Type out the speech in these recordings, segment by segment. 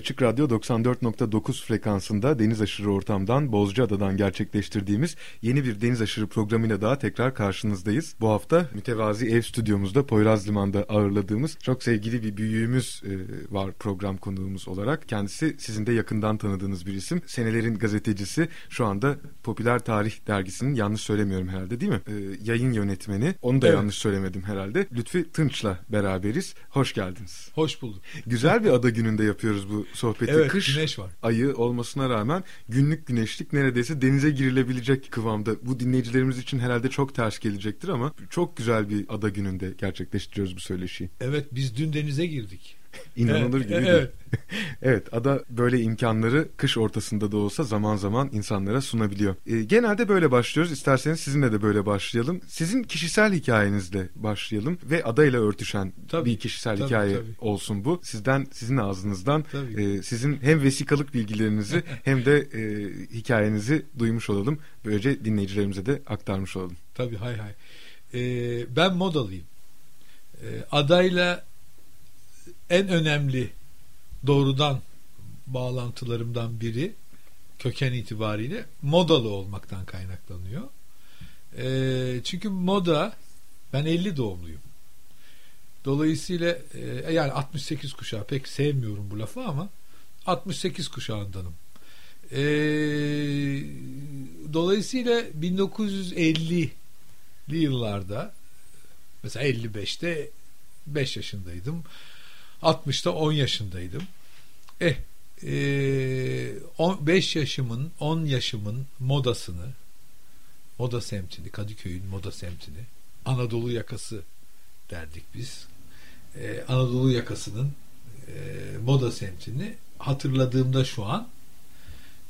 Açık Radyo 94.9 frekansında deniz aşırı ortamdan Bozcaada'dan gerçekleştirdiğimiz yeni bir deniz aşırı programıyla daha tekrar karşınızdayız. Bu hafta mütevazi ev stüdyomuzda Poyraz Liman'da ağırladığımız çok sevgili bir büyüğümüz e, var program konuğumuz olarak. Kendisi sizin de yakından tanıdığınız bir isim. Senelerin gazetecisi şu anda Popüler Tarih Dergisi'nin yanlış söylemiyorum herhalde değil mi? E, yayın yönetmeni. Onu da evet. yanlış söylemedim herhalde. Lütfi Tınç'la beraberiz. Hoş geldiniz. Hoş bulduk. Güzel bir ada gününde yapıyoruz bu sohbeti. Evet, Kış güneş var. ayı olmasına rağmen günlük güneşlik neredeyse denize girilebilecek kıvamda. Bu dinleyicilerimiz için herhalde çok ters gelecektir ama çok güzel bir ada gününde gerçekleştiriyoruz bu söyleşiyi. Evet biz dün denize girdik. İnanılır gibi değil. evet. evet ada böyle imkanları kış ortasında da olsa zaman zaman insanlara sunabiliyor. Ee, genelde böyle başlıyoruz. İsterseniz sizinle de böyle başlayalım. Sizin kişisel hikayenizle başlayalım ve adayla örtüşen Tabii, bir kişisel tabii, hikaye tabii. olsun bu. Sizden sizin ağzınızdan Tabii. e, sizin hem vesikalık bilgilerinizi hem de e, hikayenizi duymuş olalım. Böylece dinleyicilerimize de aktarmış olalım. Tabii hay hay. Ee, ben modalıyım. Ee, adayla en önemli doğrudan bağlantılarımdan biri köken itibariyle modalı olmaktan kaynaklanıyor. Ee, çünkü moda ben 50 doğumluyum. Dolayısıyla e, yani 68 kuşağı pek sevmiyorum bu lafı ama 68 kuşağındanım. Ee, dolayısıyla 1950'li yıllarda mesela 55'te 5 yaşındaydım. 60'ta 10 yaşındaydım. Eh 5 yaşımın 10 yaşımın modasını moda semtini Kadıköy'ün moda semtini Anadolu yakası derdik biz. Ee, Anadolu yakasının e, moda semtini hatırladığımda şu an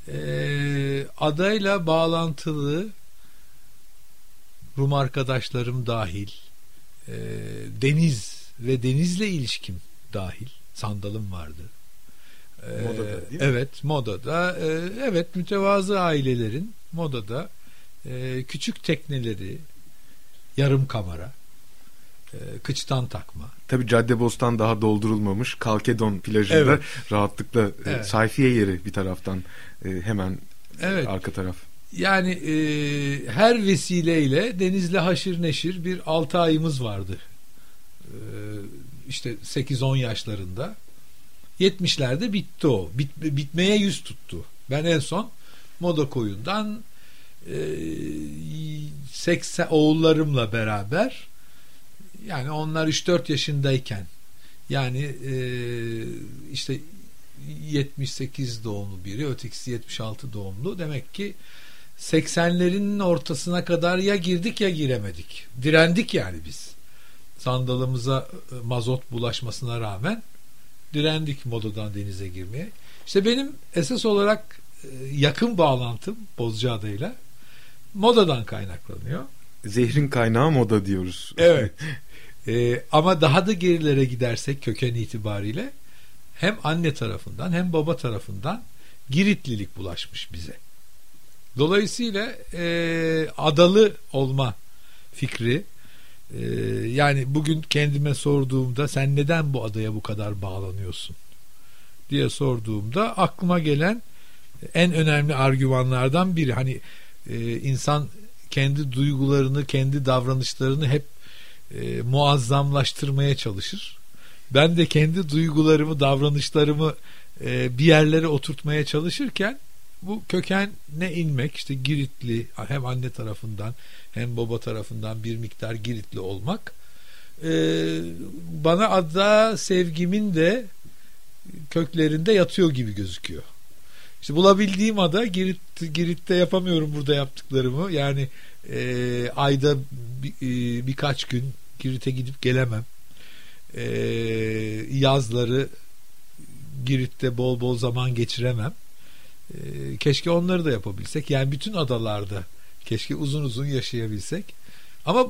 e, adayla bağlantılı Rum arkadaşlarım dahil e, deniz ve denizle ilişkim dahil sandalım vardı. Ee, Modada değil mi? Evet modada e, evet mütevazı ailelerin modada e, küçük tekneleri yarım kamera e, kıçtan takma Tabii Caddebostan daha doldurulmamış. Kalkedon plajında Evet. rahatlıkla e, Evet. sayfiye yeri bir taraftan e, hemen Evet. arka taraf. Yani e, her vesileyle denizle haşır neşir bir 6 ayımız vardı. E, işte 8-10 yaşlarında. 70'lerde bitti o. Bit, bitmeye yüz tuttu. Ben en son Moda Koyun'dan e, 80 oğullarımla beraber yani onlar 3-4 yaşındayken yani e, işte 78 doğumlu biri ötekisi 76 doğumlu demek ki 80'lerin ortasına kadar ya girdik ya giremedik. Direndik yani biz. Sandalımıza e, mazot bulaşmasına rağmen direndik modadan denize girmeye. İşte benim esas olarak e, yakın bağlantım Bozcaada'yla modadan kaynaklanıyor. Zehrin kaynağı moda diyoruz. Evet. Ee, ama daha da gerilere gidersek köken itibariyle hem anne tarafından hem baba tarafından Giritlilik bulaşmış bize. Dolayısıyla e, adalı olma fikri e, yani bugün kendime sorduğumda sen neden bu adaya bu kadar bağlanıyorsun diye sorduğumda aklıma gelen en önemli argümanlardan biri hani e, insan kendi duygularını kendi davranışlarını hep e, muazzamlaştırmaya çalışır. Ben de kendi duygularımı, davranışlarımı e, bir yerlere oturtmaya çalışırken bu kökene inmek işte Giritli hem anne tarafından hem baba tarafından bir miktar Giritli olmak e, bana ada sevgimin de köklerinde yatıyor gibi gözüküyor. İşte bulabildiğim ada Girit, Girit'te yapamıyorum burada yaptıklarımı. Yani e, ayda bir, e, birkaç gün Girit'e gidip gelemem. E, yazları Girit'te bol bol zaman geçiremem. E, keşke onları da yapabilsek. Yani bütün adalarda keşke uzun uzun yaşayabilsek. Ama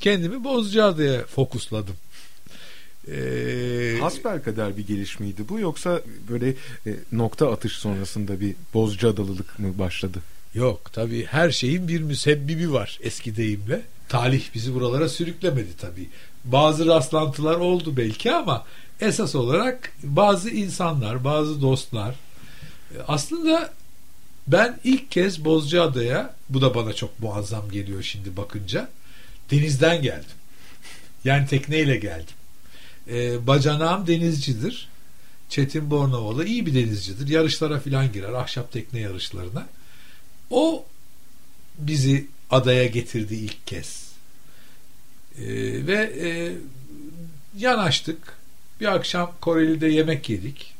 kendimi Bozcaada'ya fokusladım. Ee, Hasbelkader bir gelişmeydi bu yoksa böyle e, nokta atış sonrasında bir Bozcaadalılık mı başladı? Yok tabii her şeyin bir müsebbibi var eski deyimle. Talih bizi buralara sürüklemedi tabii. Bazı rastlantılar oldu belki ama esas olarak bazı insanlar, bazı dostlar aslında ben ilk kez Bozcaada'ya bu da bana çok muazzam geliyor şimdi bakınca denizden geldim. Yani tekneyle geldim. Ee, bacanağım denizcidir. Çetin Bornovalı iyi bir denizcidir. Yarışlara filan girer. Ahşap tekne yarışlarına. O bizi adaya getirdi ilk kez. Ee, ve e, yanaştık. Bir akşam Koreli'de yemek yedik.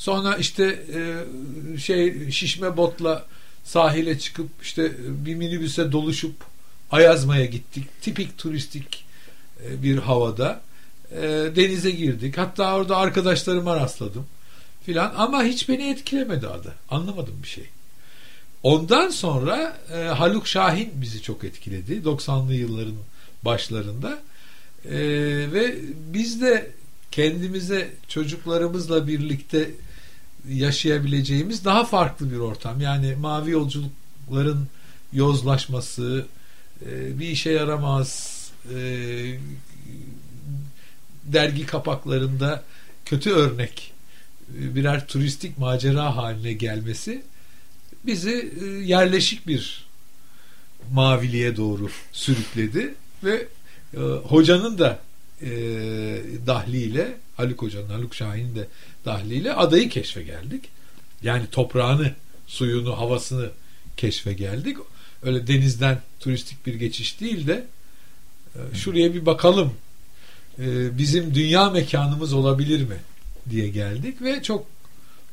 Sonra işte e, şey şişme botla sahile çıkıp işte bir minibüse doluşup Ayazma'ya gittik. Tipik turistik e, bir havada. E, denize girdik. Hatta orada arkadaşlarıma rastladım filan ama hiç beni etkilemedi adı. Anlamadım bir şey. Ondan sonra e, Haluk Şahin bizi çok etkiledi. 90'lı yılların başlarında. E, ve biz de kendimize çocuklarımızla birlikte yaşayabileceğimiz daha farklı bir ortam. Yani mavi yolculukların yozlaşması, e, bir işe yaramaz, e, dergi kapaklarında kötü örnek e, birer turistik macera haline gelmesi bizi yerleşik bir maviliğe doğru sürükledi ve hocanın da e, dahliyle Haluk Hoca'nın, Haluk Şahin'in de dahliyle adayı keşfe geldik. Yani toprağını, suyunu, havasını keşfe geldik. Öyle denizden turistik bir geçiş değil de e, şuraya bir bakalım. E, bizim dünya mekanımız olabilir mi diye geldik ve çok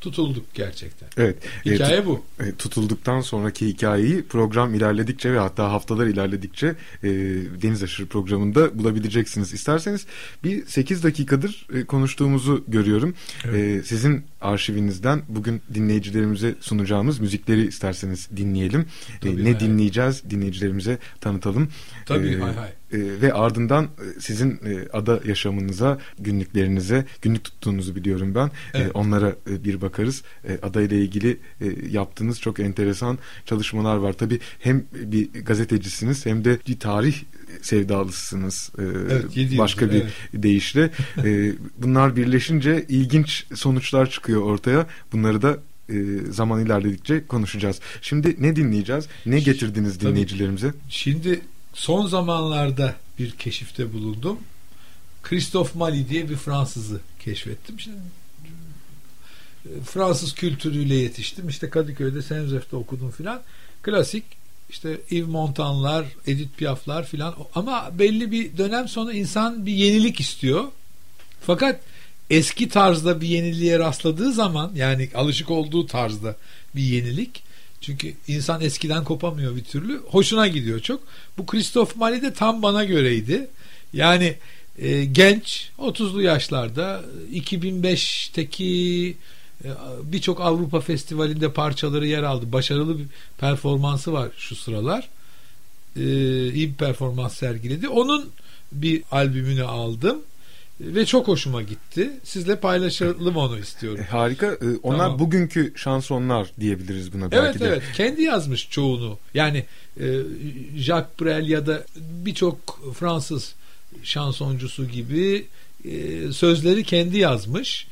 tutulduk gerçekten. Evet. Hikaye e, bu. E, tutulduktan sonraki hikayeyi program ilerledikçe ve hatta haftalar ilerledikçe e, Deniz Aşırı programında bulabileceksiniz. İsterseniz bir 8 dakikadır e, konuştuğumuzu görüyorum. Evet. E, sizin arşivinizden bugün dinleyicilerimize sunacağımız müzikleri isterseniz dinleyelim. Tabii, e, ne hay dinleyeceğiz dinleyicilerimize tanıtalım. Tabii e, hay hay. E, ve ardından e, sizin e, ada yaşamınıza, günlüklerinize, günlük tuttuğunuzu biliyorum ben. Evet. E, onlara e, bir bakarız. E, ada ile ilgili e, yaptığınız çok enteresan çalışmalar var. Tabii hem bir gazetecisiniz hem de bir tarih sevdalısınız. E, evet, başka yıldır, bir evet. deyişle. e, bunlar birleşince ilginç sonuçlar çıkıyor ortaya. Bunları da e, zaman ilerledikçe konuşacağız. Şimdi ne dinleyeceğiz? Ne getirdiniz dinleyicilerimize? Şimdi son zamanlarda bir keşifte bulundum. Christophe Mali diye bir Fransızı keşfettim. Şimdi Fransız kültürüyle yetiştim. İşte Kadıköy'de Joseph'te okudum filan. Klasik işte Yves Montanlar, Edith Piaf'lar filan ama belli bir dönem sonra insan bir yenilik istiyor. Fakat eski tarzda bir yeniliğe rastladığı zaman yani alışık olduğu tarzda bir yenilik çünkü insan eskiden kopamıyor bir türlü. Hoşuna gidiyor çok. Bu Christophe Mali de tam bana göreydi. Yani e, genç 30'lu yaşlarda 2005'teki e, birçok Avrupa Festivali'nde parçaları yer aldı. Başarılı bir performansı var şu sıralar. Ee, iyi bir performans sergiledi. Onun bir albümünü aldım ve çok hoşuma gitti. Sizle paylaşalım onu istiyorum. E, harika. E, onlar tamam. bugünkü şansonlar diyebiliriz buna belki evet, de. Evet. Kendi yazmış çoğunu. Yani e, Jacques Brel ya da birçok Fransız şansoncusu gibi e, sözleri kendi yazmış.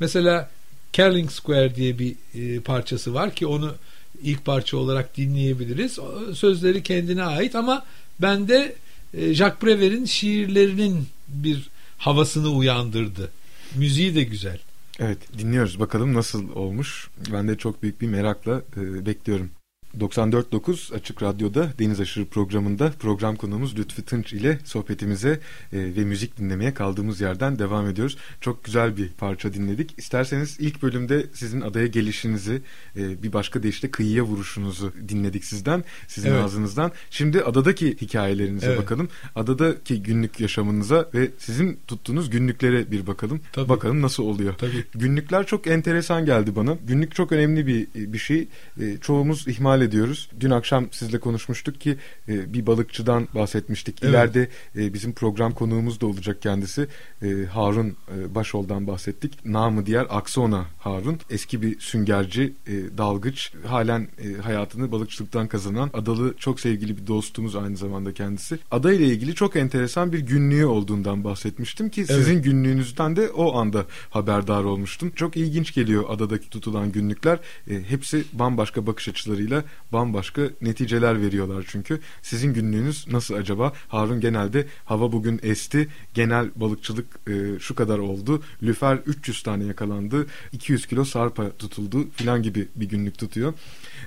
Mesela Carling Square diye bir e, parçası var ki onu ilk parça olarak dinleyebiliriz. Sözleri kendine ait ama bende e, Jacques Prévert'in şiirlerinin bir havasını uyandırdı. Müziği de güzel. Evet dinliyoruz bakalım nasıl olmuş. Ben de çok büyük bir merakla e, bekliyorum. 94.9 Açık Radyo'da Deniz Aşırı programında program konuğumuz Lütfü Tınç ile sohbetimize e, ve müzik dinlemeye kaldığımız yerden devam ediyoruz. Çok güzel bir parça dinledik. İsterseniz ilk bölümde sizin adaya gelişinizi, e, bir başka deyişle kıyıya vuruşunuzu dinledik sizden, sizin evet. ağzınızdan. Şimdi adadaki hikayelerinize evet. bakalım. Adadaki günlük yaşamınıza ve sizin tuttuğunuz günlüklere bir bakalım. Tabii. Bakalım nasıl oluyor. Tabii. Günlükler çok enteresan geldi bana. Günlük çok önemli bir bir şey. E, çoğumuz ihmal ediyoruz. Dün akşam sizle konuşmuştuk ki e, bir balıkçıdan bahsetmiştik. Evet. İleride e, bizim program konuğumuz da olacak kendisi. E, Harun e, Başol'dan bahsettik. Namı diğer Aksona Harun. Eski bir süngerci, e, dalgıç. Halen e, hayatını balıkçılıktan kazanan adalı çok sevgili bir dostumuz aynı zamanda kendisi. Ada ile ilgili çok enteresan bir günlüğü olduğundan bahsetmiştim ki evet. sizin günlüğünüzden de o anda haberdar olmuştum. Çok ilginç geliyor adadaki tutulan günlükler. E, hepsi bambaşka bakış açılarıyla bambaşka neticeler veriyorlar çünkü. Sizin günlüğünüz nasıl acaba? Harun genelde hava bugün esti, genel balıkçılık e, şu kadar oldu, lüfer 300 tane yakalandı, 200 kilo sarpa tutuldu filan gibi bir günlük tutuyor.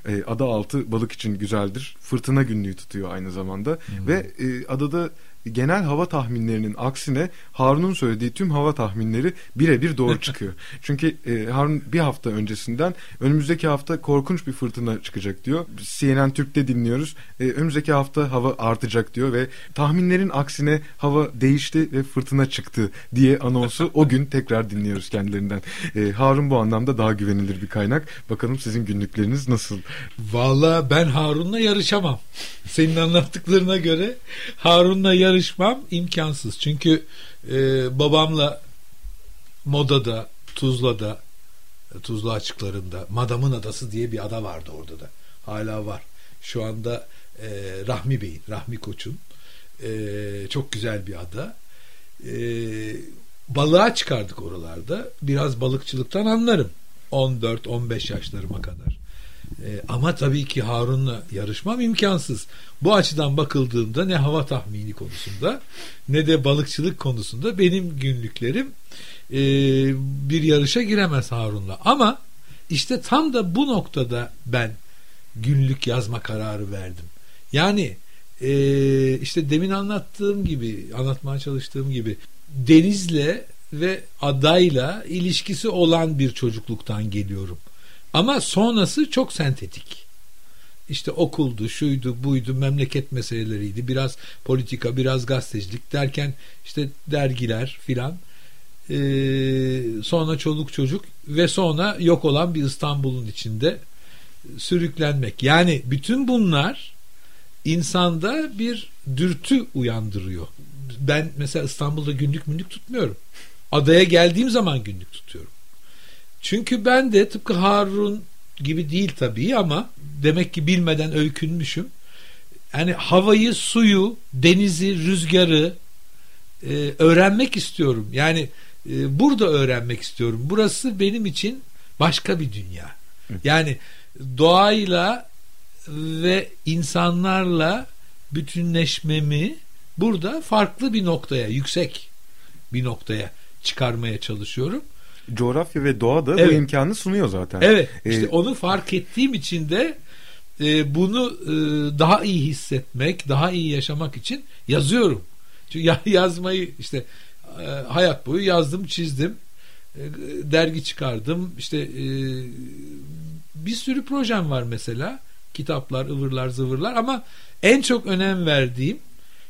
E, ada altı balık için güzeldir. Fırtına günlüğü tutuyor aynı zamanda hmm. ve e, adada genel hava tahminlerinin aksine Harun'un söylediği tüm hava tahminleri birebir doğru çıkıyor. Çünkü e, Harun bir hafta öncesinden önümüzdeki hafta korkunç bir fırtına çıkacak diyor. CNN Türk'te dinliyoruz. E, önümüzdeki hafta hava artacak diyor ve tahminlerin aksine hava değişti ve fırtına çıktı diye anonsu o gün tekrar dinliyoruz kendilerinden. E, Harun bu anlamda daha güvenilir bir kaynak. Bakalım sizin günlükleriniz nasıl? Valla ben Harun'la yarışamam. Senin anlattıklarına göre Harun'la yarışamam yarışmam imkansız. Çünkü e, babamla Moda'da, Tuzla'da, Tuzla açıklarında Madamın Adası diye bir ada vardı orada da. Hala var. Şu anda e, Rahmi Bey'in, Rahmi Koç'un e, çok güzel bir ada. E, balığa çıkardık oralarda. Biraz balıkçılıktan anlarım. 14-15 yaşlarıma kadar. E, ama tabii ki Harun'la yarışmam imkansız. Bu açıdan bakıldığında ne hava tahmini konusunda ne de balıkçılık konusunda benim günlüklerim e, bir yarışa giremez Harun'la. Ama işte tam da bu noktada ben günlük yazma kararı verdim. Yani e, işte demin anlattığım gibi anlatmaya çalıştığım gibi denizle ve adayla ilişkisi olan bir çocukluktan geliyorum. Ama sonrası çok sentetik. İşte okuldu, şuydu, buydu, memleket meseleleriydi. Biraz politika, biraz gazetecilik derken işte dergiler filan. Ee, sonra çoluk çocuk ve sonra yok olan bir İstanbul'un içinde sürüklenmek. Yani bütün bunlar insanda bir dürtü uyandırıyor. Ben mesela İstanbul'da günlük münlük tutmuyorum. Adaya geldiğim zaman günlük tutuyorum. Çünkü ben de tıpkı Harun gibi değil tabii ama demek ki bilmeden öykünmüşüm. Yani havayı, suyu, denizi, rüzgarı e, öğrenmek istiyorum. Yani e, burada öğrenmek istiyorum. Burası benim için başka bir dünya. Yani doğayla ve insanlarla bütünleşmemi burada farklı bir noktaya, yüksek bir noktaya çıkarmaya çalışıyorum coğrafya ve doğa da evet. bu imkanı sunuyor zaten. Evet. Ee, işte onu fark ettiğim için de e, bunu e, daha iyi hissetmek, daha iyi yaşamak için yazıyorum. Çünkü ya, yazmayı işte e, hayat boyu yazdım, çizdim. E, dergi çıkardım. İşte e, bir sürü projem var mesela. Kitaplar, ıvırlar, zıvırlar ama en çok önem verdiğim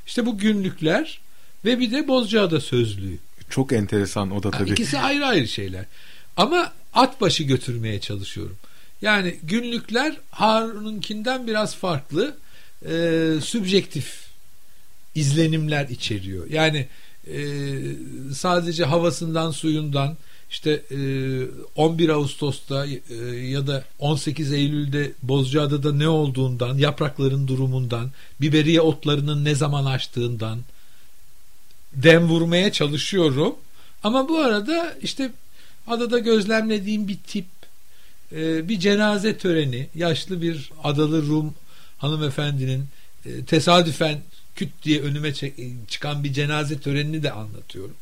işte bu günlükler ve bir de Bozcaada sözlüğü. Çok enteresan o da tabii. İkisi ayrı ayrı şeyler. Ama at başı götürmeye çalışıyorum. Yani günlükler Harun'unkinden biraz farklı. E, sübjektif izlenimler içeriyor. Yani e, sadece havasından, suyundan işte e, 11 Ağustos'ta e, ya da 18 Eylül'de Bozcaada'da ne olduğundan, yaprakların durumundan, biberiye otlarının ne zaman açtığından, dem vurmaya çalışıyorum. Ama bu arada işte adada gözlemlediğim bir tip e, bir cenaze töreni yaşlı bir adalı Rum hanımefendinin e, tesadüfen küt diye önüme çıkan bir cenaze törenini de anlatıyorum.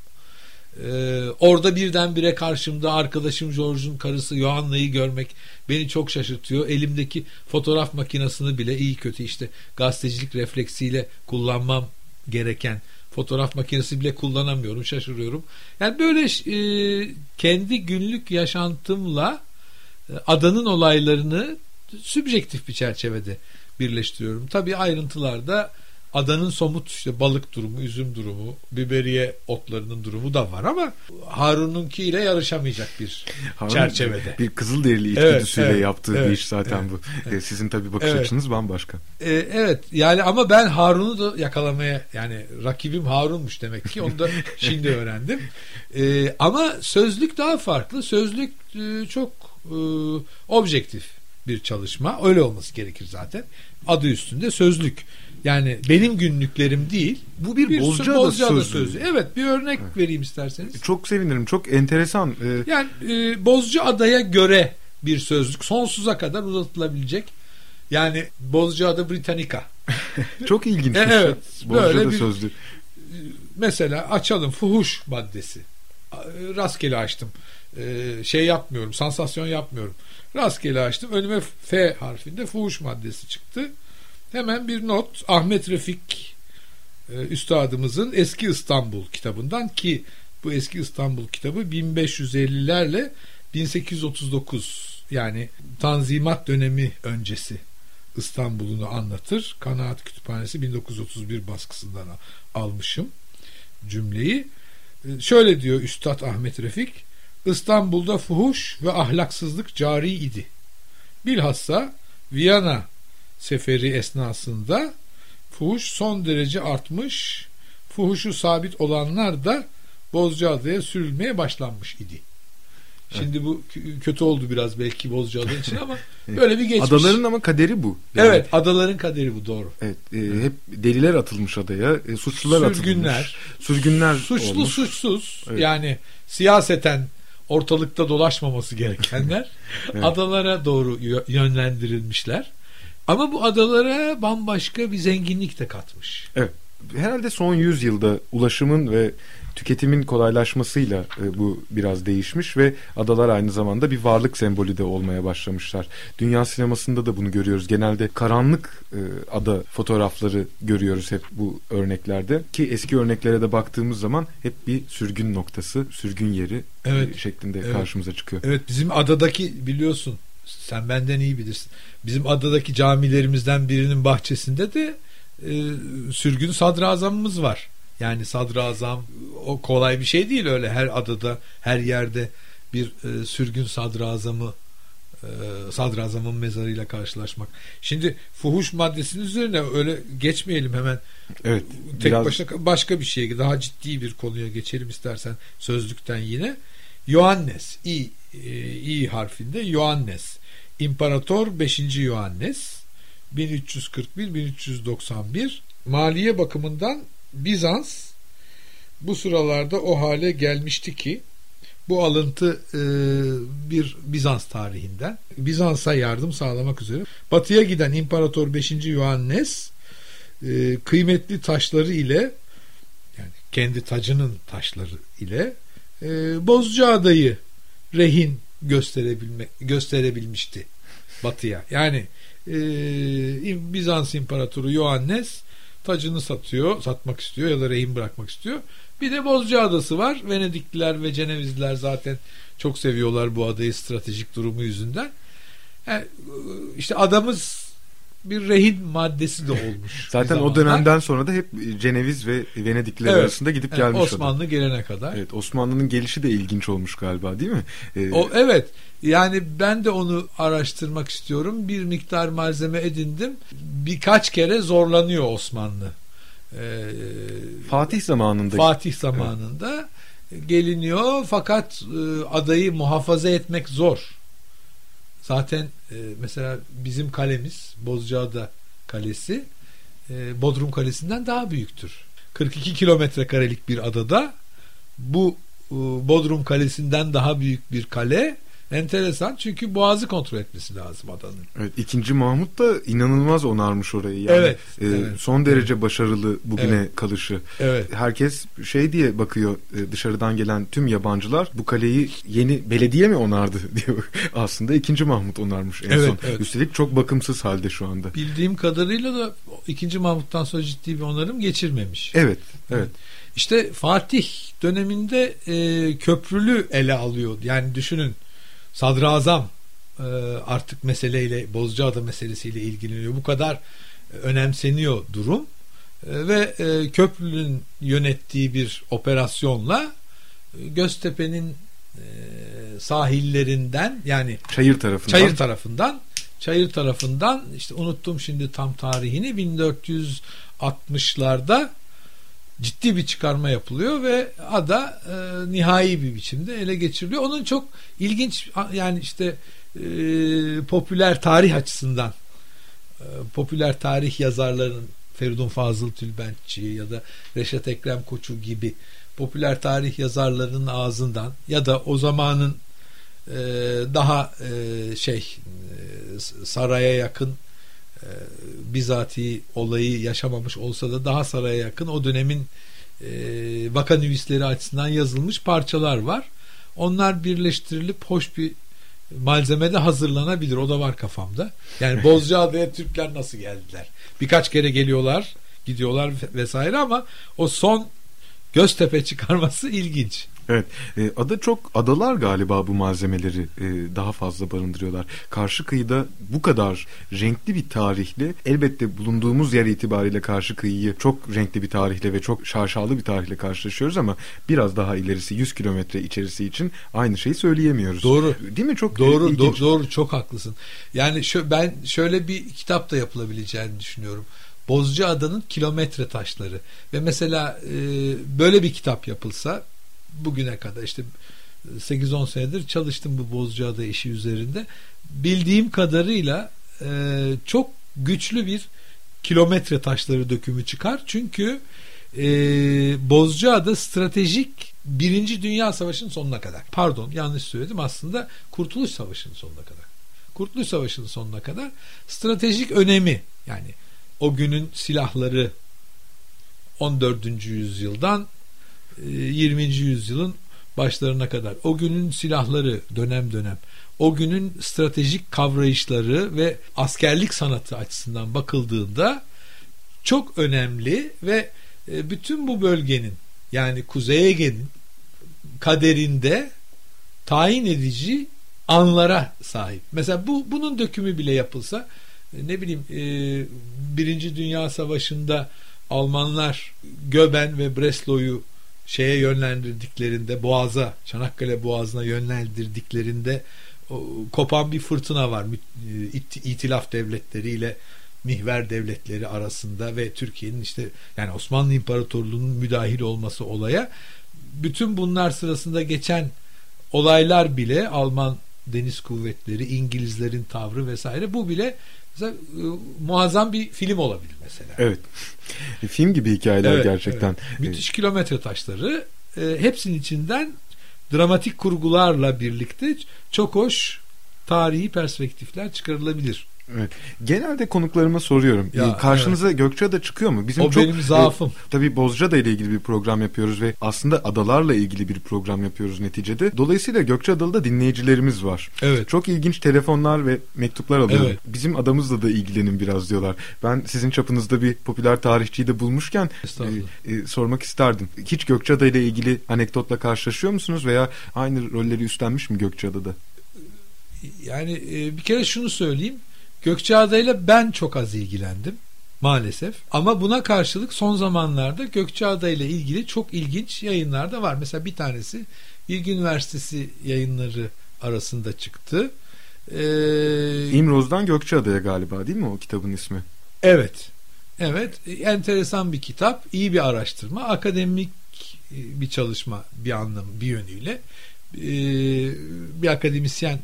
Ee, orada birdenbire karşımda arkadaşım George'un karısı Johanna'yı görmek beni çok şaşırtıyor. Elimdeki fotoğraf makinesini bile iyi kötü işte gazetecilik refleksiyle kullanmam gereken fotoğraf makinesi bile kullanamıyorum şaşırıyorum. Yani böyle e, kendi günlük yaşantımla e, adanın olaylarını sübjektif bir çerçevede birleştiriyorum. Tabii ayrıntılarda adanın somut işte balık durumu, üzüm durumu, biberiye otlarının durumu da var ama Harun'unki ile yarışamayacak bir Harun, çerçevede. Bir Kızılderili içgüdüsüyle evet, evet, yaptığı evet, bir iş zaten evet, bu. Evet. Sizin tabii bakış evet. açınız bambaşka. Ee, evet yani ama ben Harun'u da yakalamaya yani rakibim Harun'muş demek ki onu da şimdi öğrendim. Ee, ama sözlük daha farklı. Sözlük e, çok e, objektif bir çalışma. Öyle olması gerekir zaten. Adı üstünde sözlük. Yani benim günlüklerim değil. Bu bir, bir Bozcaada, Bozcaada sözlüğü. sözlüğü. Evet bir örnek evet. vereyim isterseniz. Çok sevinirim. Çok enteresan. Ee... Yani e, Bozcaada'ya göre bir sözlük sonsuza kadar uzatılabilecek. Yani Bozcaada Britannica. çok ilginç. e, evet. Bozcaada sözlüğü. Mesela açalım fuhuş maddesi. Rastgele açtım. Ee, şey yapmıyorum. Sansasyon yapmıyorum. Rastgele açtım. Önüme F harfinde fuhuş maddesi çıktı. Hemen bir not Ahmet Refik e, üstadımızın Eski İstanbul kitabından ki bu Eski İstanbul kitabı 1550'lerle 1839 yani Tanzimat dönemi öncesi İstanbul'unu anlatır. Kanaat Kütüphanesi 1931 baskısından almışım cümleyi. E, şöyle diyor Üstad Ahmet Refik İstanbul'da fuhuş ve ahlaksızlık cari idi. Bilhassa Viyana seferi esnasında fuhuş son derece artmış. Fuhuşu sabit olanlar da Bozcaada'ya sürülmeye başlanmış idi. Şimdi bu kötü oldu biraz belki Bozcaada için ama böyle bir geçmiş. Adaların ama kaderi bu. Yani, evet adaların kaderi bu doğru. Evet, e, hep deliler atılmış adaya, e, suçlular Sürgünler, atılmış. Sürgünler. Suçlu olmuş. suçsuz evet. yani siyaseten ortalıkta dolaşmaması gerekenler evet. adalara doğru yönlendirilmişler. Ama bu adalara bambaşka bir zenginlik de katmış. Evet. Herhalde son 100 yılda ulaşımın ve tüketimin kolaylaşmasıyla e, bu biraz değişmiş ve adalar aynı zamanda bir varlık sembolü de olmaya başlamışlar. Dünya sinemasında da bunu görüyoruz. Genelde karanlık e, ada fotoğrafları görüyoruz hep bu örneklerde ki eski örneklere de baktığımız zaman hep bir sürgün noktası, sürgün yeri e, evet. şeklinde evet. karşımıza çıkıyor. Evet bizim adadaki biliyorsun sen benden iyi bilirsin. Bizim adadaki camilerimizden birinin bahçesinde de e, sürgün sadrazamımız var. Yani sadrazam o kolay bir şey değil öyle her adada her yerde bir e, sürgün sadrazamı e, sadrazamın mezarıyla karşılaşmak. Şimdi fuhuş maddesinin üzerine öyle geçmeyelim hemen. Evet. Tek biraz... başına başka bir şeye daha ciddi bir konuya geçelim istersen sözlükten yine. Yohannes i e, i harfinde Yohannes İmparator 5. Yohannes 1341-1391 maliye bakımından Bizans bu sıralarda o hale gelmişti ki bu alıntı e, bir Bizans tarihinden Bizans'a yardım sağlamak üzere batıya giden İmparator 5. Yohannes e, kıymetli taşları ile yani kendi tacının taşları ile e, Bozcaada'yı rehin gösterebilme, gösterebilmişti batıya. Yani e, Bizans İmparatoru Yohannes tacını satıyor, satmak istiyor ya da rehin bırakmak istiyor. Bir de Bozcaada'sı var. Venedikliler ve Cenevizliler zaten çok seviyorlar bu adayı stratejik durumu yüzünden. Yani, işte adamız bir rehin maddesi de olmuş. Zaten o dönemden sonra da hep Ceneviz ve Venedikliler evet, arasında gidip evet, gelmiş. Osmanlı adam. gelene kadar. Evet, Osmanlı'nın gelişi de ilginç olmuş galiba değil mi? Ee, o evet. Yani ben de onu araştırmak istiyorum. Bir miktar malzeme edindim. Birkaç kere zorlanıyor Osmanlı. Ee, Fatih zamanında. Fatih zamanında evet. geliniyor fakat e, adayı muhafaza etmek zor. Zaten e, mesela bizim kalemiz Bozcaada Kalesi e, Bodrum Kalesi'nden daha büyüktür. 42 kilometre karelik bir adada bu e, Bodrum Kalesi'nden daha büyük bir kale Enteresan çünkü boğazı kontrol etmesi lazım adanın. Evet, ikinci Mahmut da inanılmaz onarmış orayı. Yani, Evet, e, evet. Son derece başarılı bugüne Evet. kalışı. Evet. Herkes şey diye bakıyor e, dışarıdan gelen tüm yabancılar bu kaleyi yeni belediye mi onardı diyor. Aslında ikinci Mahmut onarmış en Evet, son. evet. Üstelik çok bakımsız halde şu anda. Bildiğim kadarıyla da 2. Mahmut'tan sonra ciddi bir onarım geçirmemiş. Evet, evet. İşte Fatih döneminde e, köprülü ele alıyor. Yani düşünün sadrazam e, artık meseleyle Bozcaada meselesiyle ilgileniyor. Bu kadar e, önemseniyor durum E, ve e, köprülün yönettiği bir operasyonla e, Göztepe'nin e, sahillerinden yani Çayır tarafından. Çayır tarafından Çayır tarafından işte unuttum şimdi tam tarihini 1460'larda ciddi bir çıkarma yapılıyor ve ada e, nihai bir biçimde ele geçiriliyor. Onun çok ilginç yani işte e, popüler tarih açısından e, popüler tarih yazarlarının Feridun Fazıl Tülbentçi ya da Reşat Ekrem Koçu gibi popüler tarih yazarlarının ağzından ya da o zamanın e, daha e, şey e, saraya yakın e, bizatihi olayı yaşamamış olsa da daha saraya yakın o dönemin e, vakanüvisleri açısından yazılmış parçalar var. Onlar birleştirilip hoş bir malzemede hazırlanabilir. O da var kafamda. Yani Bozcaada'ya Türkler nasıl geldiler? Birkaç kere geliyorlar, gidiyorlar vesaire ama o son Göztepe çıkarması ilginç. Evet. E, ada çok adalar galiba bu malzemeleri e, daha fazla barındırıyorlar. Karşı kıyıda bu kadar renkli bir tarihle elbette bulunduğumuz yer itibariyle karşı kıyıyı çok renkli bir tarihle ve çok şaşalı bir tarihle karşılaşıyoruz ama biraz daha ilerisi 100 kilometre içerisi için aynı şeyi söyleyemiyoruz. Doğru. Değil mi? Çok Doğru, e, do- doğru çok haklısın. Yani şu, ben şöyle bir kitap da yapılabileceğini düşünüyorum. Bozcaada'nın kilometre taşları ve mesela e, böyle bir kitap yapılsa bugüne kadar işte 8-10 senedir çalıştım bu Bozcaada işi üzerinde. Bildiğim kadarıyla e, çok güçlü bir kilometre taşları dökümü çıkar. Çünkü e, Bozcaada stratejik Birinci Dünya Savaşı'nın sonuna kadar. Pardon yanlış söyledim aslında Kurtuluş Savaşı'nın sonuna kadar. Kurtuluş Savaşı'nın sonuna kadar stratejik önemi yani o günün silahları 14. yüzyıldan 20. yüzyılın başlarına kadar o günün silahları dönem dönem o günün stratejik kavrayışları ve askerlik sanatı açısından bakıldığında çok önemli ve e, bütün bu bölgenin yani Kuzey Ege'nin kaderinde tayin edici anlara sahip. Mesela bu bunun dökümü bile yapılsa e, ne bileyim e, Birinci Dünya Savaşı'nda Almanlar Göben ve Breslau'yu şeye yönlendirdiklerinde Boğaz'a Çanakkale Boğazı'na yönlendirdiklerinde o, kopan bir fırtına var. İt, itilaf devletleriyle mihver devletleri arasında ve Türkiye'nin işte yani Osmanlı İmparatorluğu'nun müdahil olması olaya bütün bunlar sırasında geçen olaylar bile Alman deniz kuvvetleri, İngilizlerin tavrı vesaire bu bile mesela, e, muazzam bir film olabilir mesela. Evet. Film gibi hikayeler Evet, gerçekten. evet. Müthiş kilometre taşları e, hepsinin içinden dramatik kurgularla birlikte çok hoş tarihi perspektifler çıkarılabilir. Evet. Genelde konuklarıma soruyorum. Ya, Ee, Karşınıza Gökçeada çıkıyor mu? Bizim O çok, benim zaafım. E, tabii Bozcaada ile ilgili bir program yapıyoruz ve aslında adalarla ilgili bir program yapıyoruz neticede. Dolayısıyla Gökçeadalı da dinleyicilerimiz var. Evet. Çok ilginç telefonlar ve mektuplar alıyorum. Evet. Bizim adamızla da ilgilenin biraz diyorlar. Ben sizin çapınızda bir popüler tarihçiyi de bulmuşken e, e, sormak isterdim. Hiç Gökçeada ile ilgili anekdotla karşılaşıyor musunuz veya aynı rolleri üstlenmiş mi Gökçeada'da? Yani e, bir kere şunu söyleyeyim. Gökçeada ile ben çok az ilgilendim maalesef. Ama buna karşılık son zamanlarda Gökçeada ile ilgili çok ilginç yayınlar da var. Mesela bir tanesi Bilgi Üniversitesi yayınları arasında çıktı. Ee, İmroz'dan Gökçeada'ya galiba değil mi o kitabın ismi? Evet. Evet. Enteresan bir kitap. iyi bir araştırma. Akademik bir çalışma bir anlam bir yönüyle. Ee, bir akademisyen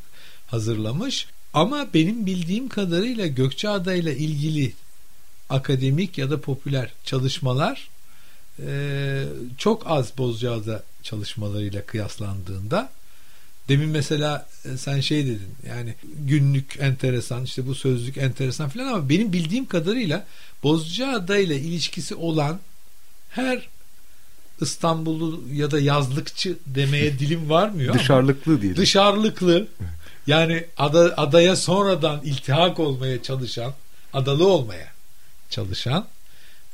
hazırlamış. Ama benim bildiğim kadarıyla Gökçeada ile ilgili akademik ya da popüler çalışmalar e, çok az Bozcaada çalışmalarıyla kıyaslandığında Demin mesela e, sen şey dedin yani günlük enteresan işte bu sözlük enteresan falan ama benim bildiğim kadarıyla Bozcaada ile ilişkisi olan her İstanbullu ya da yazlıkçı demeye dilim varmıyor Dışarılıklı diyelim. Dışarılıklı yani ada, adaya sonradan iltihak olmaya çalışan adalı olmaya çalışan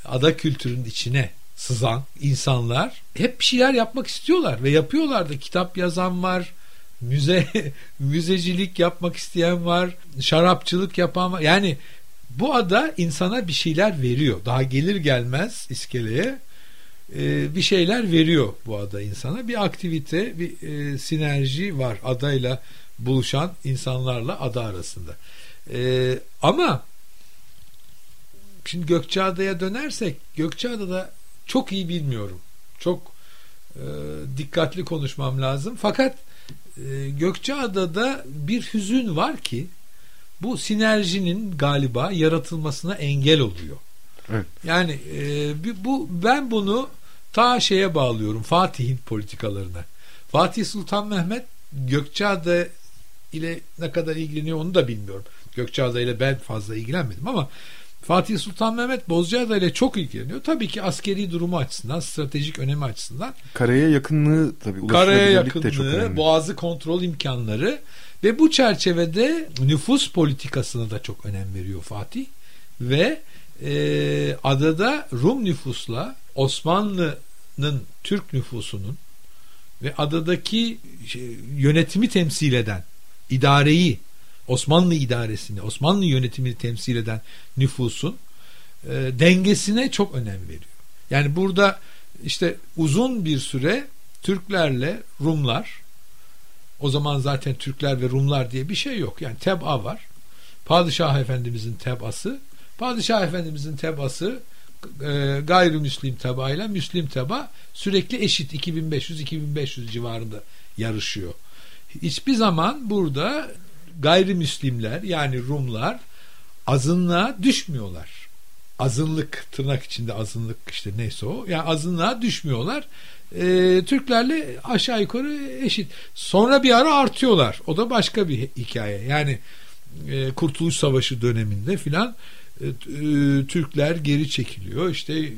ada kültürünün içine sızan insanlar hep bir şeyler yapmak istiyorlar ve yapıyorlar da kitap yazan var müze müzecilik yapmak isteyen var şarapçılık yapan var. Yani bu ada insana bir şeyler veriyor. Daha gelir gelmez iskeleye e, bir şeyler veriyor bu ada insana. Bir aktivite bir e, sinerji var adayla buluşan insanlarla ada arasında e, ama şimdi Gökçeada'ya dönersek Gökçeada'da çok iyi bilmiyorum. Çok e, dikkatli konuşmam lazım. Fakat e, Gökçeada'da bir hüzün var ki bu sinerjinin galiba yaratılmasına engel oluyor. Evet. Yani e, bu ben bunu ta şeye bağlıyorum Fatih'in politikalarına. Fatih Sultan Mehmet Gökçeada ile ne kadar ilgileniyor onu da bilmiyorum. Gökçeada ile ben fazla ilgilenmedim ama Fatih Sultan Mehmet Bozcaada ile çok ilgileniyor. Tabii ki askeri durumu açısından, stratejik önemi açısından. Karaya yakınlığı tabii. Karaya yakınlığı, boğazı kontrol imkanları ve bu çerçevede nüfus politikasına da çok önem veriyor Fatih. Ve e, adada Rum nüfusla Osmanlı'nın Türk nüfusunun ve adadaki şey, yönetimi temsil eden idareyi Osmanlı idaresini, Osmanlı yönetimini temsil eden nüfusun e, dengesine çok önem veriyor. Yani burada işte uzun bir süre Türklerle Rumlar o zaman zaten Türkler ve Rumlar diye bir şey yok. Yani teb'a var. Padişah Efendimizin tebası. Padişah Efendimizin tebası e, gayrimüslim tebaayla Müslim teba sürekli eşit 2500-2500 civarında yarışıyor. Hiçbir zaman burada gayrimüslimler yani Rumlar azınlığa düşmüyorlar. Azınlık tırnak içinde azınlık işte neyse o. Yani azınlığa düşmüyorlar. Ee, Türklerle aşağı yukarı eşit. Sonra bir ara artıyorlar. O da başka bir hikaye. Yani e, Kurtuluş Savaşı döneminde filan e, e, Türkler geri çekiliyor. İşte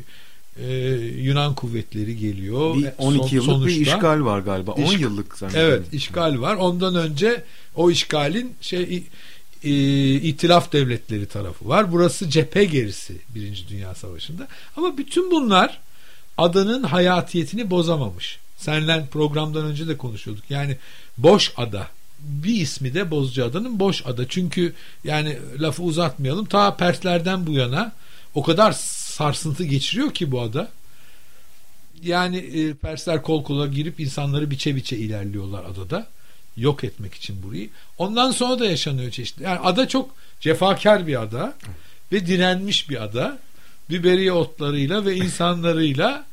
e, Yunan kuvvetleri geliyor. Bir 12 Son, yıllık sonuçta, bir işgal var galiba. İş, 10 yıllık zannediyorum. Evet işgal var. Ondan önce o işgalin şey e, itilaf devletleri tarafı var. Burası cephe gerisi Birinci Dünya Savaşı'nda. Ama bütün bunlar adanın hayatiyetini bozamamış. Senle programdan önce de konuşuyorduk. Yani boş ada bir ismi de Bozcaada'nın boş ada. Çünkü yani lafı uzatmayalım. Ta Perslerden bu yana o kadar sarsıntı geçiriyor ki bu ada. Yani e, Persler kol kola girip insanları biçe biçe ilerliyorlar adada. Yok etmek için burayı. Ondan sonra da yaşanıyor çeşitli. Yani ada çok cefakar bir ada ve direnmiş bir ada. Biberiye otlarıyla ve insanlarıyla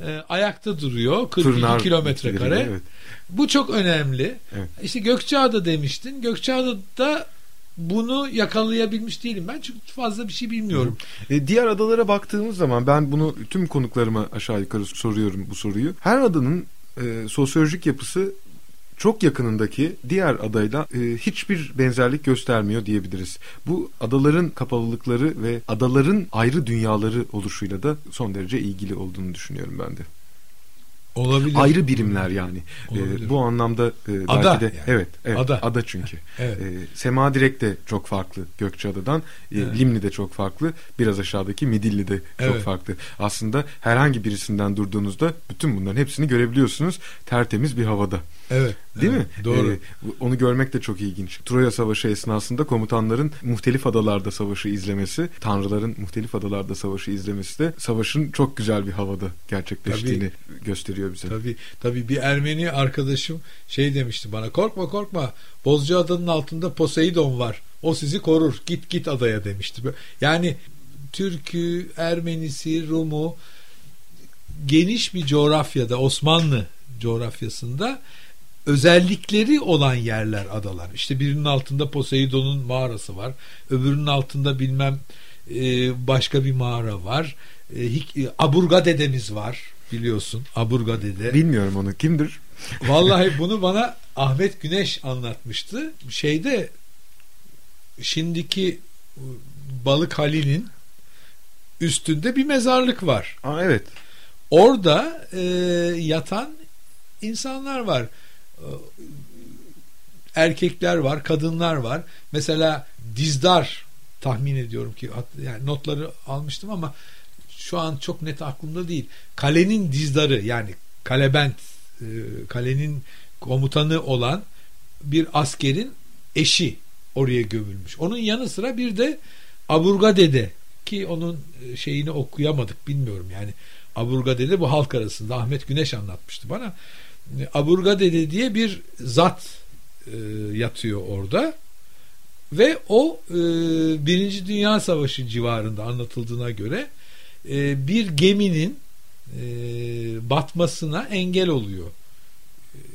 e, ayakta duruyor. 42 kilometre kare. Evet. Bu çok önemli. Evet. İşte Gökçeada demiştin. Gökçeada'da bunu yakalayabilmiş değilim ben çünkü fazla bir şey bilmiyorum. E, diğer adalara baktığımız zaman ben bunu tüm konuklarıma aşağı yukarı soruyorum bu soruyu. Her adanın e, sosyolojik yapısı çok yakınındaki diğer adayla e, hiçbir benzerlik göstermiyor diyebiliriz. Bu adaların kapalılıkları ve adaların ayrı dünyaları oluşuyla da son derece ilgili olduğunu düşünüyorum ben de. Olabilir. Ayrı birimler yani. E, bu anlamda e, ada belki de yani. evet, evet ada. ada çünkü. evet. E, Sema Direk de çok farklı Gökçeada'dan. E, evet. Limni de çok farklı. Biraz aşağıdaki Midilli de çok evet. farklı. Aslında herhangi birisinden durduğunuzda bütün bunların hepsini görebiliyorsunuz. Tertemiz bir havada. Evet. Değil evet, mi? Doğru. Ee, onu görmek de çok ilginç. Troya Savaşı esnasında komutanların muhtelif adalarda savaşı izlemesi, tanrıların muhtelif adalarda savaşı izlemesi de savaşın çok güzel bir havada gerçekleştiğini tabii, gösteriyor bize. Tabii, tabii bir Ermeni arkadaşım şey demişti bana korkma korkma Bozca adanın altında Poseidon var. O sizi korur. Git git adaya demişti. Yani Türk'ü, Ermenisi, Rum'u geniş bir coğrafyada Osmanlı coğrafyasında özellikleri olan yerler adalar. İşte birinin altında Poseidon'un mağarası var. Öbürünün altında bilmem e, başka bir mağara var. e, e, Aburga dedemiz var biliyorsun. Aburga dede. Bilmiyorum onu. Kimdir? Vallahi bunu bana Ahmet Güneş anlatmıştı. Şeyde şimdiki Balık Hali'nin üstünde bir mezarlık var. Aa, evet. Orada e, yatan insanlar var. Erkekler var, kadınlar var. Mesela Dizdar tahmin ediyorum ki yani notları almıştım ama şu an çok net aklımda değil. Kalenin dizdarı yani kalebent e, kalenin komutanı olan bir askerin eşi oraya gömülmüş. Onun yanı sıra bir de Aburga Dede ki onun e, şeyini okuyamadık bilmiyorum yani Aburga Dede bu halk arasında Ahmet Güneş anlatmıştı bana. Aburga Dede diye bir zat e, yatıyor orada ve o e, Birinci Dünya Savaşı civarında anlatıldığına göre e, bir geminin e, batmasına engel oluyor.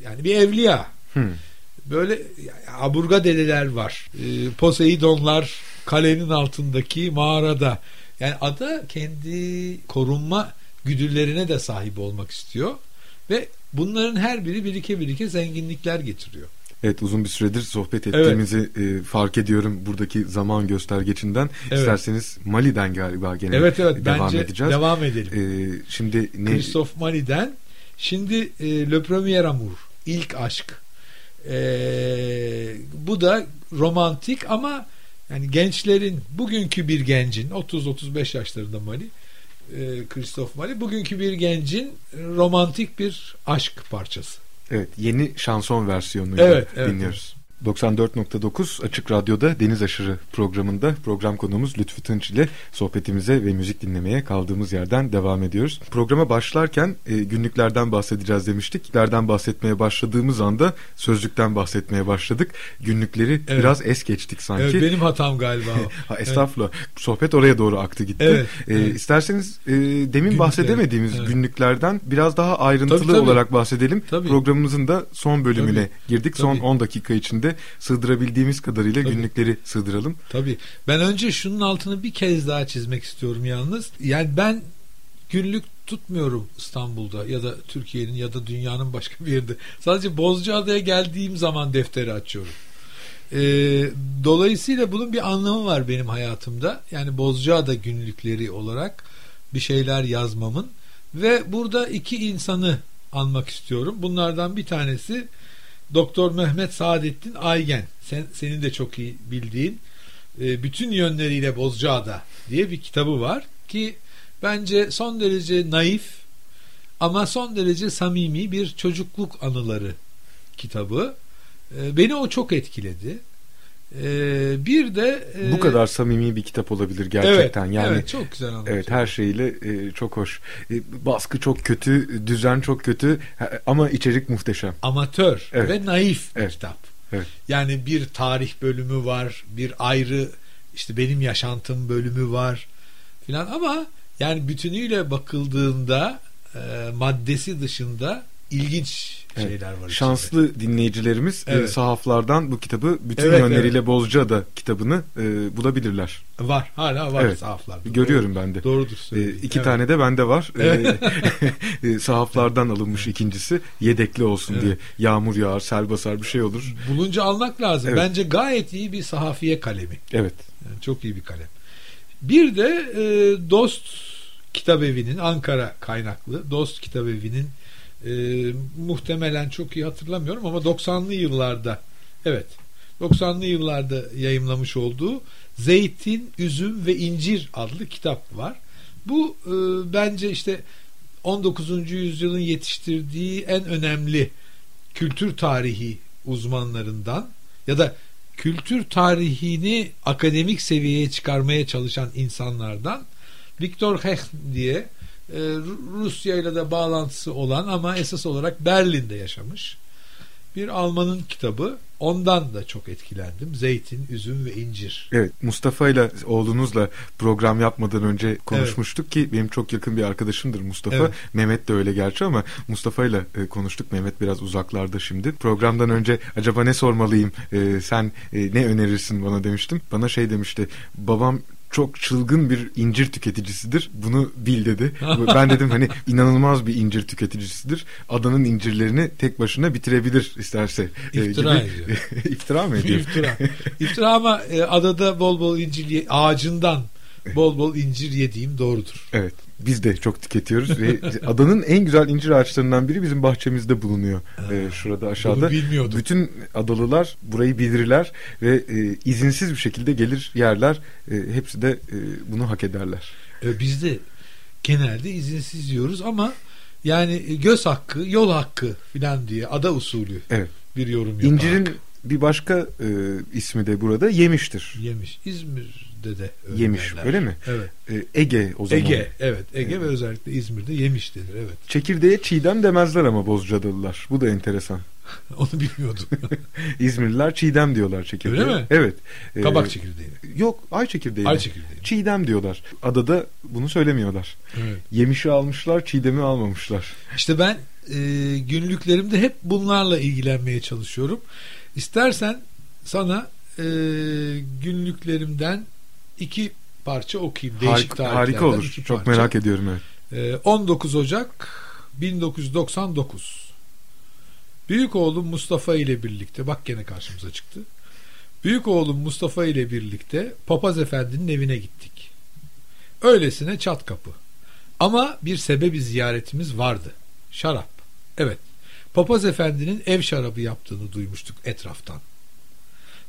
Yani bir evliya. Hmm. Böyle yani aburga dedeler var. E, Poseidonlar kalenin altındaki mağarada. Yani ada kendi korunma güdülerine de sahip olmak istiyor. Ve bunların her biri birike birike zenginlikler getiriyor. Evet uzun bir süredir sohbet ettiğimizi e, fark ediyorum buradaki zaman göstergecinden. Evet. İsterseniz Mali'den galiba gene Evet evet devam bence edeceğiz. devam edelim. E, şimdi ne Christophe Mali'den şimdi e, Le Premier Amour ilk aşk E, bu da romantik ama yani gençlerin bugünkü bir gencin 30-35 yaşlarında Mali e, Christophe Mali bugünkü bir gencin romantik bir aşk parçası. Evet yeni şanson versiyonuyla Evet, evet, dinliyoruz. 94.9 Açık Radyo'da Deniz Aşırı programında program konuğumuz Lütfü Tınç ile sohbetimize ve müzik dinlemeye kaldığımız yerden devam ediyoruz. Programa başlarken e, günlüklerden bahsedeceğiz demiştik. Günlüklerden bahsetmeye başladığımız anda sözlükten bahsetmeye başladık. Günlükleri Evet. biraz es geçtik sanki. Evet, benim hatam galiba. Ha, estağfurullah. Sohbet oraya doğru aktı gitti. Evet, evet. İsterseniz e, demin Günlükleri, bahsedemediğimiz evet. günlüklerden biraz daha ayrıntılı Tabii, tabii. olarak bahsedelim. Tabii. Programımızın da son bölümüne girdik. Son Tabii. 10 dakika içinde sığdırabildiğimiz kadarıyla Tabii. günlükleri sığdıralım. Tabii. Ben önce şunun altını bir kez daha çizmek istiyorum yalnız. Yani ben günlük tutmuyorum İstanbul'da ya da Türkiye'nin ya da dünyanın başka bir yerinde. Sadece Bozcaada'ya geldiğim zaman defteri açıyorum. Ee, dolayısıyla bunun bir anlamı var benim hayatımda. Yani Bozcaada günlükleri olarak bir şeyler yazmamın ve burada iki insanı anmak istiyorum. Bunlardan bir tanesi Doktor Mehmet Saadettin Aygen. Sen, senin de çok iyi bildiğin e, bütün yönleriyle Bozcaada diye bir kitabı var ki bence son derece naif ama son derece samimi bir çocukluk anıları kitabı. E, beni o çok etkiledi. E, bir de e, Bu kadar samimi bir kitap olabilir gerçekten. evet, yani evet, çok güzel anlatıyor. Evet her şeyiyle e, çok hoş. E, baskı çok kötü, düzen çok kötü ha- ama içerik muhteşem. amatör Evet. ve naif bir Evet. kitap. Evet. Yani bir tarih bölümü var, bir ayrı işte benim yaşantım bölümü var filan ama yani bütünüyle bakıldığında e, maddesi dışında ilginç Evet. şeyler var. içinde. Şanslı dinleyicilerimiz e, Evet. sahaflardan bu kitabı bütün Evet, yönleriyle Bozcaada kitabını e, bulabilirler. var. Hala var Evet. sahaflarda. Görüyorum ben de. Doğrudur E, iki Evet. tane de bende var. E, Evet. e, sahaflardan alınmış ikincisi yedekli olsun Evet. diye. Yağmur yağar, sel basar bir şey olur. Bulunca almak lazım. Evet. Bence gayet iyi bir sahafiye kalemi. Evet. Yani çok iyi bir kalem. Bir de e, Dost Kitabevi'nin Ankara kaynaklı Dost Kitabevi'nin e, muhtemelen çok iyi hatırlamıyorum ama 90'lı yıllarda evet 90'lı yıllarda yayımlamış olduğu Zeytin, Üzüm ve İncir adlı kitap var. Bu e, bence işte 19. yüzyılın yetiştirdiği en önemli kültür tarihi uzmanlarından ya da kültür tarihini akademik seviyeye çıkarmaya çalışan insanlardan Viktor Hecht diye e, Ru- Rusya ile de bağlantısı olan ama esas olarak Berlin'de yaşamış bir Almanın kitabı. Ondan da çok etkilendim. Zeytin, üzüm ve incir. Evet Mustafa ile oğlunuzla program yapmadan önce konuşmuştuk ki benim çok yakın bir arkadaşımdır Mustafa. Evet. Mehmet de öyle gerçi ama Mustafa ile e, konuştuk. Mehmet biraz uzaklarda şimdi. Programdan önce acaba ne sormalıyım e, sen e, ne önerirsin bana demiştim. Bana şey demişti babam çok çılgın bir incir tüketicisidir. Bunu bil dedi. ben dedim hani inanılmaz bir incir tüketicisidir. Adanın incirlerini tek başına bitirebilir isterse. E, İftira ediyor. İftira mı ediyor? İftira. İftira ama e, adada bol bol incir ağacından bol bol incir yediğim doğrudur. Evet. Biz de çok tüketiyoruz ve adanın en güzel incir ağaçlarından biri bizim bahçemizde bulunuyor. Ee, şurada aşağıda. Bunu bilmiyordum. Bütün adalılar burayı bilirler ve e, izinsiz bir şekilde gelir yerler. E, hepsi de e, bunu hak ederler. E, biz de genelde izinsiz yiyoruz ama yani göz hakkı, yol hakkı filan diye ada usulü evet. bir yorum yaparak. İncirin bir başka e, ismi de burada yemiştir. Yemiş. İzmir'de de öyle Yemiş derler. öyle mi? Evet. E, Ege o zaman. Ege evet Ege evet. ve özellikle İzmir'de yemiş denir evet. Çekirdeğe çiğdem demezler ama Bozcaadalılar. Bu da enteresan. Onu bilmiyordum. İzmirliler çiğdem diyorlar çekirdeğe. Öyle mi? Evet. Kabak çekirdeği. Yok ay çekirdeği. Ay çekirdeği. Çiğdem diyorlar. Adada bunu söylemiyorlar. Evet. Yemişi almışlar, çiğdemi almamışlar. İşte ben e, günlüklerimde hep bunlarla ilgilenmeye çalışıyorum. İstersen sana e, günlüklerimden iki parça okuyayım. Değişik harika, harika olur. Çok parça. merak ediyorum evet. E, 19 Ocak 1999 Büyük oğlum Mustafa ile birlikte bak gene karşımıza çıktı. Büyük oğlum Mustafa ile birlikte Papaz Efendi'nin evine gittik. Öylesine çat kapı. Ama bir sebebi ziyaretimiz vardı. Şarap. Evet. Papaz Efendi'nin ev şarabı yaptığını duymuştuk etraftan.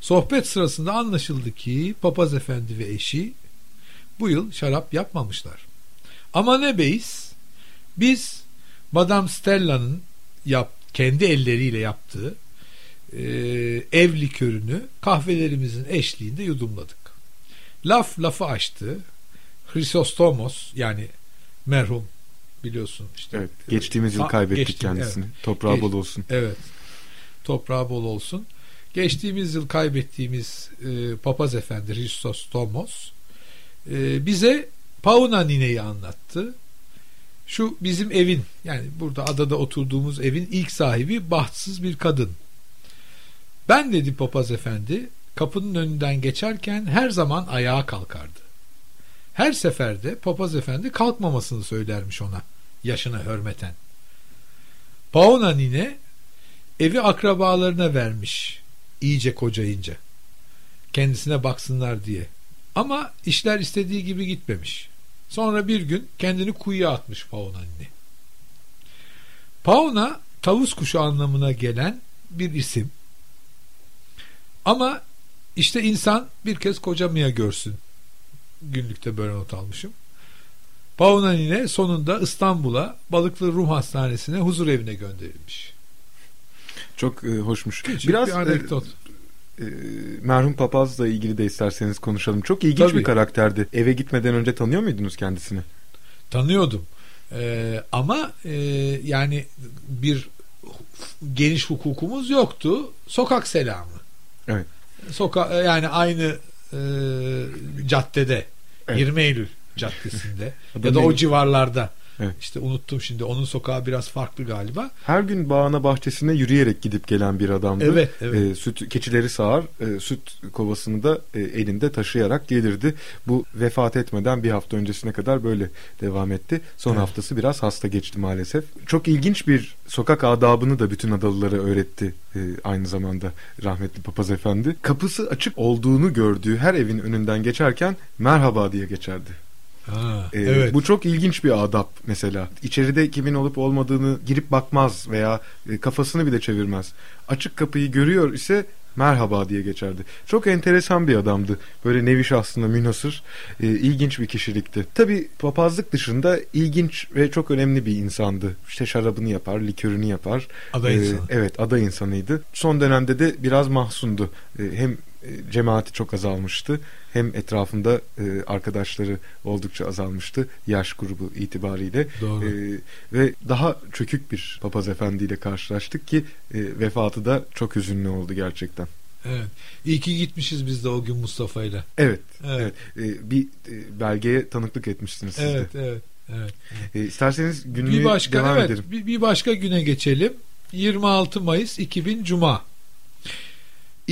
Sohbet sırasında anlaşıldı ki Papaz Efendi ve eşi bu yıl şarap yapmamışlar. Ama ne beis? Biz Madame Stella'nın yap, kendi elleriyle yaptığı e, ev likörünü kahvelerimizin eşliğinde yudumladık. Laf lafı açtı. Chrysostomos yani merhum biliyorsun işte. Evet, geçtiğimiz yıl kaybettik geçti- kendisini. evet. Toprağı Geç- bol olsun. Evet. Toprağı bol olsun. Geçtiğimiz yıl kaybettiğimiz e, papaz efendi Hristos Tomos e, bize Pauna nineyi anlattı. Şu bizim evin yani burada adada oturduğumuz evin ilk sahibi bahtsız bir kadın. Ben dedi papaz efendi kapının önünden geçerken her zaman ayağa kalkardı. Her seferde papaz efendi kalkmamasını söylermiş ona yaşına hürmeten. Pauna nine evi akrabalarına vermiş iyice kocayınca. Kendisine baksınlar diye. Ama işler istediği gibi gitmemiş. Sonra bir gün kendini kuyuya atmış Pauna anne. Pauna tavus kuşu anlamına gelen bir isim. Ama işte insan bir kez kocamaya görsün. Günlükte böyle not almışım. Pauna nine sonunda İstanbul'a Balıklı Rum Hastanesi'ne huzur evine gönderilmiş. Çok e, hoşmuş. Küçük Biraz bir anekdot. e, e, merhum papazla ilgili de isterseniz konuşalım. Çok ilginç Tabii. bir karakterdi. Eve gitmeden önce tanıyor muydunuz kendisini? tanıyordum. Ee, ama e, yani bir geniş hukukumuz yoktu. Sokak selamı. Evet. Soka yani aynı e, caddede Evet. 20 Eylül caddesinde ya da o civarlarda. Evet. İşte unuttum şimdi. Onun sokağı biraz farklı galiba. Her gün bağına bahçesine yürüyerek gidip gelen bir adamdı. Evet, evet. E, süt keçileri sağar, e, süt kovasını da e, elinde taşıyarak gelirdi. Bu vefat etmeden bir hafta öncesine kadar böyle devam etti. Son Evet. haftası biraz hasta geçti maalesef. Çok ilginç bir sokak adabını da bütün adalılara öğretti e, aynı zamanda rahmetli papaz efendi. Kapısı açık olduğunu gördüğü her evin önünden geçerken merhaba diye geçerdi. Ha, Ee, evet. Bu çok ilginç bir adap mesela. İçeride kimin olup olmadığını girip bakmaz veya e, kafasını bile çevirmez. Açık kapıyı görüyor ise merhaba diye geçerdi. Çok enteresan bir adamdı. Böyle nevi şahsına münhasır, e, ilginç bir kişilikti. Tabi papazlık dışında ilginç ve çok önemli bir insandı. İşte şarabını yapar, likörünü yapar. Ada Ee, insanı. evet, ada insanıydı. Son dönemde de biraz mahsundu. Ee, hem e, cemaati çok azalmıştı hem etrafında e, arkadaşları oldukça azalmıştı yaş grubu itibariyle Doğru. Ee, ve daha çökük bir papaz efendiyle karşılaştık ki e, vefatı da çok hüzünlü oldu gerçekten. Evet. İyi ki gitmişiz biz de o gün Mustafa'yla. Evet, Evet. evet. Ee, bir e, belgeye tanıklık etmişsiniz siz Evet, de. evet, evet. Ee, isterseniz günlüğe bir başka devam evet, edelim. Bir, bir başka güne geçelim. 26 Mayıs 2000 Cuma.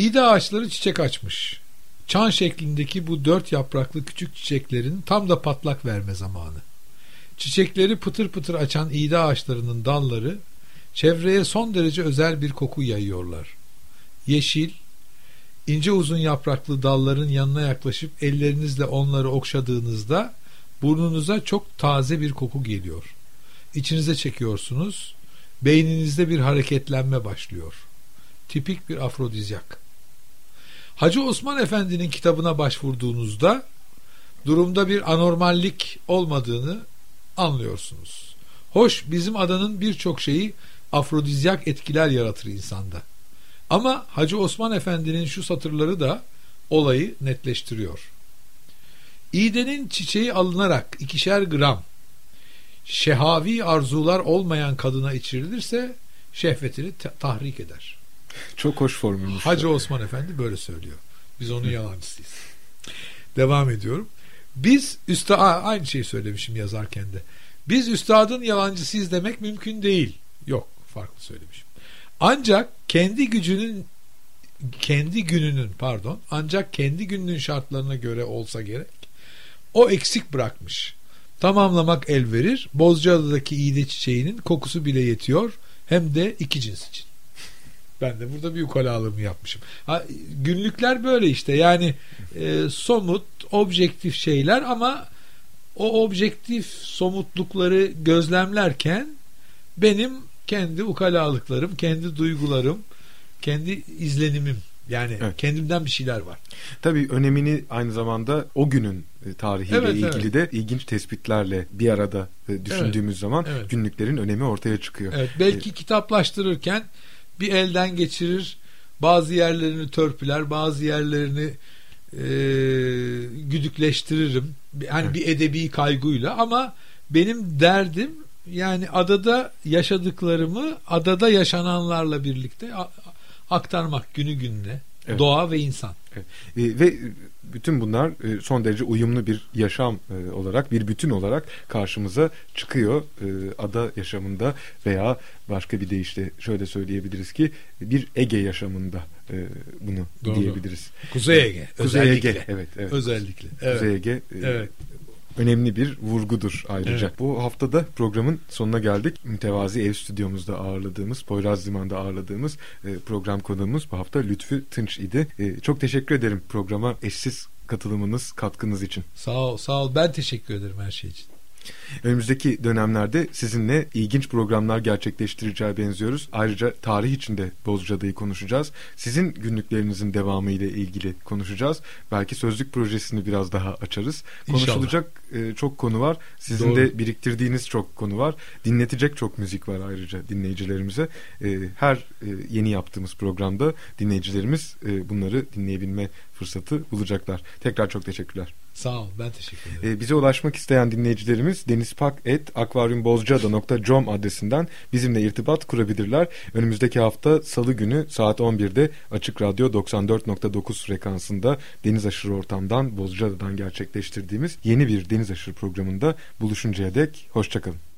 İğde ağaçları çiçek açmış. çan şeklindeki bu dört yapraklı küçük çiçeklerin tam da patlak verme zamanı. Çiçekleri pıtır pıtır açan iğde ağaçlarının dalları çevreye son derece özel bir koku yayıyorlar. Yeşil, ince uzun yapraklı dalların yanına yaklaşıp ellerinizle onları okşadığınızda burnunuza çok taze bir koku geliyor. İçinize çekiyorsunuz, beyninizde bir hareketlenme başlıyor. Tipik bir afrodizyak. Hacı Osman Efendi'nin kitabına başvurduğunuzda durumda bir anormallik olmadığını anlıyorsunuz. Hoş bizim adanın birçok şeyi afrodizyak etkiler yaratır insanda. Ama Hacı Osman Efendi'nin şu satırları da olayı netleştiriyor. İğdenin çiçeği alınarak ikişer gram şehavi arzular olmayan kadına içirilirse şehvetini tahrik eder. Çok hoş formülmüş. Hacı Osman Efendi böyle söylüyor. Biz onun yalancısıyız. Devam ediyorum. Biz üstad aynı şeyi söylemişim yazarken de. Biz üstadın yalancısıyız demek mümkün değil. Yok, farklı söylemişim. Ancak kendi gücünün kendi gününün pardon ancak kendi gününün şartlarına göre olsa gerek o eksik bırakmış. Tamamlamak el verir. Bozcaada'daki iğde çiçeğinin kokusu bile yetiyor. Hem de iki cins için. Ben de burada bir ukalalığımı yapmışım. Ha, günlükler böyle işte yani e, somut, objektif şeyler ama o objektif somutlukları gözlemlerken benim kendi ukalalıklarım, kendi duygularım, kendi izlenimim yani evet. kendimden bir şeyler var. Tabii önemini aynı zamanda o günün e, tarihiyle evet, ilgili evet. de ilginç tespitlerle bir arada e, düşündüğümüz evet. zaman evet. günlüklerin önemi ortaya çıkıyor. Evet, belki ee, kitaplaştırırken bir elden geçirir, bazı yerlerini törpüler, bazı yerlerini e, güdükleştiririm. Hani evet. bir edebi kaygıyla ama benim derdim yani adada yaşadıklarımı adada yaşananlarla birlikte aktarmak günü gününe evet. doğa ve insan. Evet. E, ve bütün bunlar e, son derece uyumlu bir yaşam e, olarak bir bütün olarak karşımıza çıkıyor e, ada yaşamında veya başka bir deyişle şöyle söyleyebiliriz ki bir Ege yaşamında bunu Doğru. diyebiliriz. Kuzey Ege. Kuzey özellikle. Ege evet, evet. Özellikle. Evet. Kuzey Ege. Evet önemli bir vurgudur ayrıca. Evet. Bu haftada programın sonuna geldik. Mütevazi ev stüdyomuzda ağırladığımız, Poyraz Liman'da ağırladığımız e, program konuğumuz bu hafta Lütfü Tınç idi. E, çok teşekkür ederim programa eşsiz katılımınız, katkınız için. Sağ ol, sağ ol. Ben teşekkür ederim her şey için. Önümüzdeki dönemlerde sizinle ilginç programlar gerçekleştireceğe benziyoruz. Ayrıca tarih içinde Bozcaada'yı konuşacağız. Sizin günlüklerinizin devamı ile ilgili konuşacağız. Belki sözlük projesini biraz daha açarız. İnşallah. Konuşulacak e, çok konu var. Sizin Doğru. de biriktirdiğiniz çok konu var. Dinletecek çok müzik var ayrıca dinleyicilerimize. E, her e, yeni yaptığımız programda dinleyicilerimiz e, bunları dinleyebilme fırsatı bulacaklar. Tekrar çok teşekkürler. Sağ ol ben teşekkür ederim. Ee, bize ulaşmak isteyen dinleyicilerimiz denizpak.akvaryumbozcaada.com adresinden bizimle irtibat kurabilirler. Önümüzdeki hafta salı günü saat 11'de Açık Radyo 94.9 frekansında Deniz Aşırı Ortam'dan Bozcaada'dan gerçekleştirdiğimiz yeni bir Deniz Aşırı programında buluşuncaya dek hoşçakalın.